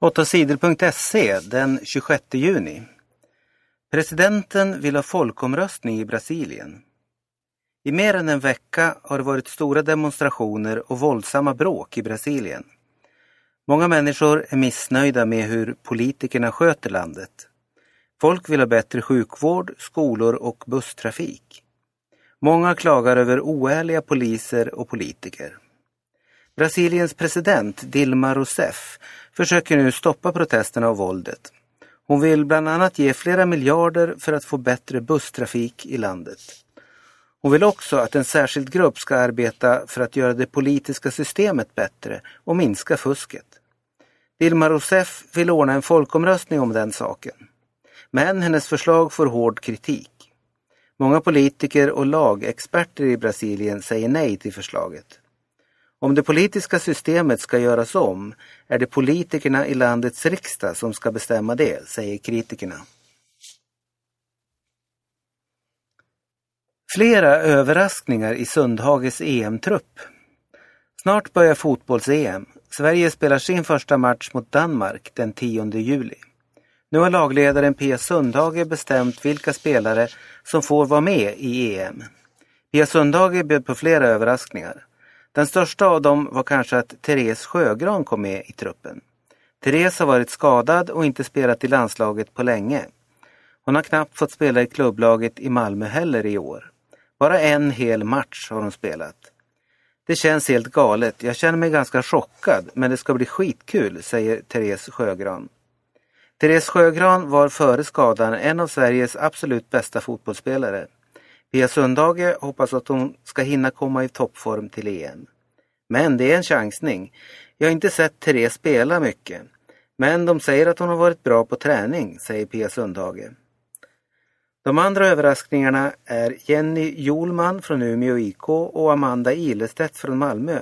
8sidor.se den 26 juni. Presidenten vill ha folkomröstning i Brasilien. I mer än en vecka har det varit stora demonstrationer och våldsamma bråk i Brasilien. Många människor är missnöjda med hur politikerna sköter landet. Folk vill ha bättre sjukvård, skolor och busstrafik. Många klagar över oärliga poliser och politiker. Brasiliens president Dilma Rousseff försöker nu stoppa protesterna och våldet. Hon vill bland annat ge flera miljarder för att få bättre busstrafik i landet. Hon vill också att en särskild grupp ska arbeta för att göra det politiska systemet bättre och minska fusket. Dilma Rousseff vill ordna en folkomröstning om den saken. Men hennes förslag får hård kritik. Många politiker och lagexperter i Brasilien säger nej till förslaget. Om det politiska systemet ska göras om är det politikerna i landets riksdag som ska bestämma det, säger kritikerna. Flera överraskningar i Sundhages EM-trupp. Snart börjar fotbolls-EM. Sverige spelar sin första match mot Danmark den 10 juli. Nu har lagledaren Pia Sundhage bestämt vilka spelare som får vara med i EM. Pia Sundhage bjöd på flera överraskningar. Den största av dem var kanske att Therese Sjögran kom med i truppen. Therese har varit skadad och inte spelat i landslaget på länge. Hon har knappt fått spela i klubblaget i Malmö heller i år. Bara en hel match har hon spelat. Det känns helt galet. Jag känner mig ganska chockad men det ska bli skitkul, säger Therese Sjögran. Therese Sjögran var före skadan en av Sveriges absolut bästa fotbollsspelare. Pia Sundhage hoppas att hon ska hinna komma i toppform till EM. Men det är en chansning. Jag har inte sett Therese spela mycket. Men de säger att hon har varit bra på träning, säger Pia Sundhage. De andra överraskningarna är Jenny Jolman från Umeå IK och Amanda Ilestedt från Malmö.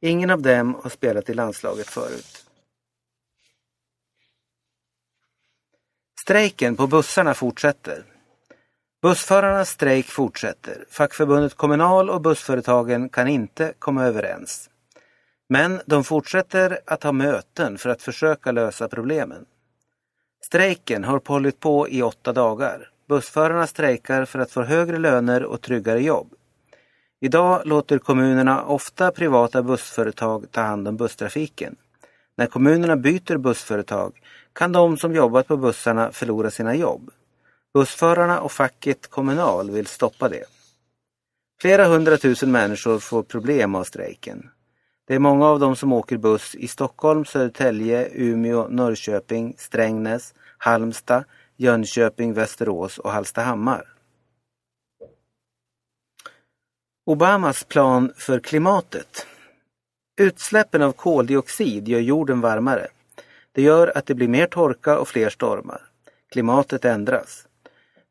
Ingen av dem har spelat i landslaget förut. Strejken på bussarna fortsätter. Bussförarnas strejk fortsätter. Fackförbundet Kommunal och bussföretagen kan inte komma överens. Men de fortsätter att ha möten för att försöka lösa problemen. Strejken har hållit på i åtta dagar. Bussförarna strejkar för att få högre löner och tryggare jobb. Idag låter kommunerna ofta privata bussföretag ta hand om busstrafiken. När kommunerna byter bussföretag kan de som jobbat på bussarna förlora sina jobb. Bussförarna och facket Kommunal vill stoppa det. Flera hundratusen människor får problem av strejken. Det är många av dem som åker buss i Stockholm, Södertälje, Umeå, Norrköping, Strängnäs, Halmstad, Jönköping, Västerås och Hallstahammar. Obamas plan för klimatet. Utsläppen av koldioxid gör jorden varmare. Det gör att det blir mer torka och fler stormar. Klimatet ändras.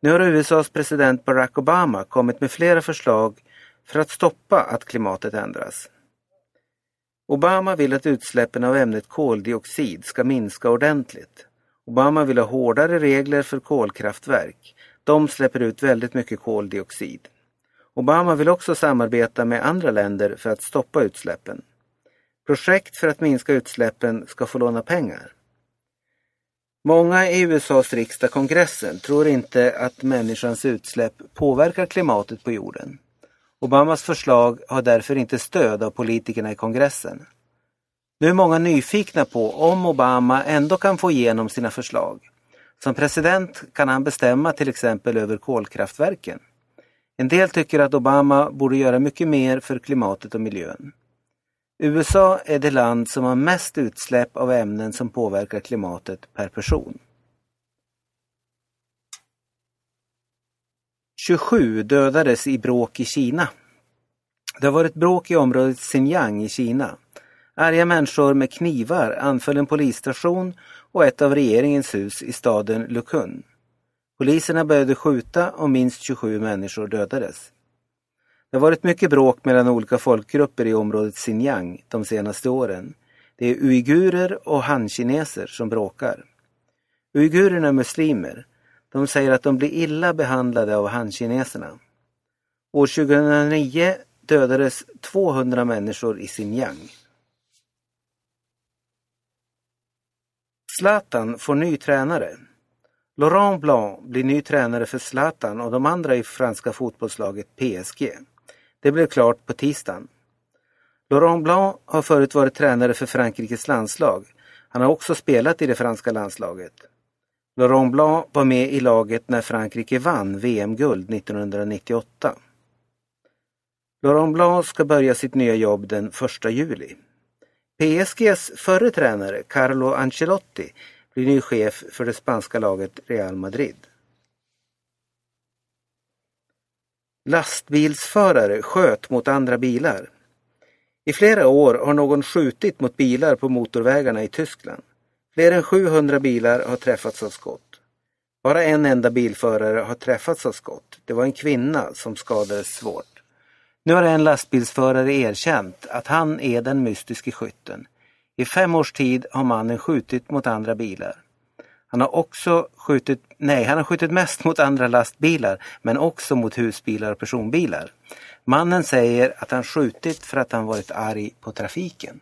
Nu har USAs president Barack Obama kommit med flera förslag för att stoppa att klimatet ändras. Obama vill att utsläppen av ämnet koldioxid ska minska ordentligt. Obama vill ha hårdare regler för kolkraftverk. De släpper ut väldigt mycket koldioxid. Obama vill också samarbeta med andra länder för att stoppa utsläppen. Projekt för att minska utsläppen ska få låna pengar. Många i USAs riksdag, kongressen, tror inte att människans utsläpp påverkar klimatet på jorden. Obamas förslag har därför inte stöd av politikerna i kongressen. Nu är många nyfikna på om Obama ändå kan få igenom sina förslag. Som president kan han bestämma till exempel över kolkraftverken. En del tycker att Obama borde göra mycket mer för klimatet och miljön. USA är det land som har mest utsläpp av ämnen som påverkar klimatet per person. 27 dödades i bråk i Kina. Det har varit bråk i området Xinjiang i Kina. Arga människor med knivar anföll en polisstation och ett av regeringens hus i staden Lukun. Poliserna började skjuta och minst 27 människor dödades. Det har varit mycket bråk mellan olika folkgrupper i området Xinjiang de senaste åren. Det är uigurer och hankineser som bråkar. Uigurerna är muslimer. De säger att de blir illa behandlade av hankineserna. År 2009 dödades 200 människor i Xinjiang. Zlatan får ny tränare. Laurent Blanc blir ny tränare för Zlatan och de andra i franska fotbollslaget PSG. Det blev klart på tisdagen. Laurent Blanc har förut varit tränare för Frankrikes landslag. Han har också spelat i det franska landslaget. Laurent Blanc var med i laget när Frankrike vann VM-guld 1998. Laurent Blanc ska börja sitt nya jobb den 1 juli. PSGs förre tränare Carlo Ancelotti blir ny chef för det spanska laget Real Madrid. Lastbilsförare sköt mot andra bilar. I flera år har någon skjutit mot bilar på motorvägarna i Tyskland. Fler än 700 bilar har träffats av skott. Bara en enda bilförare har träffats av skott. Det var en kvinna som skadades svårt. Nu har en lastbilsförare erkänt att han är den mystiske skytten. I fem års tid har mannen skjutit mot andra bilar. Han har också skjutit, nej, han har skjutit mest mot andra lastbilar men också mot husbilar och personbilar. Mannen säger att han skjutit för att han varit arg på trafiken.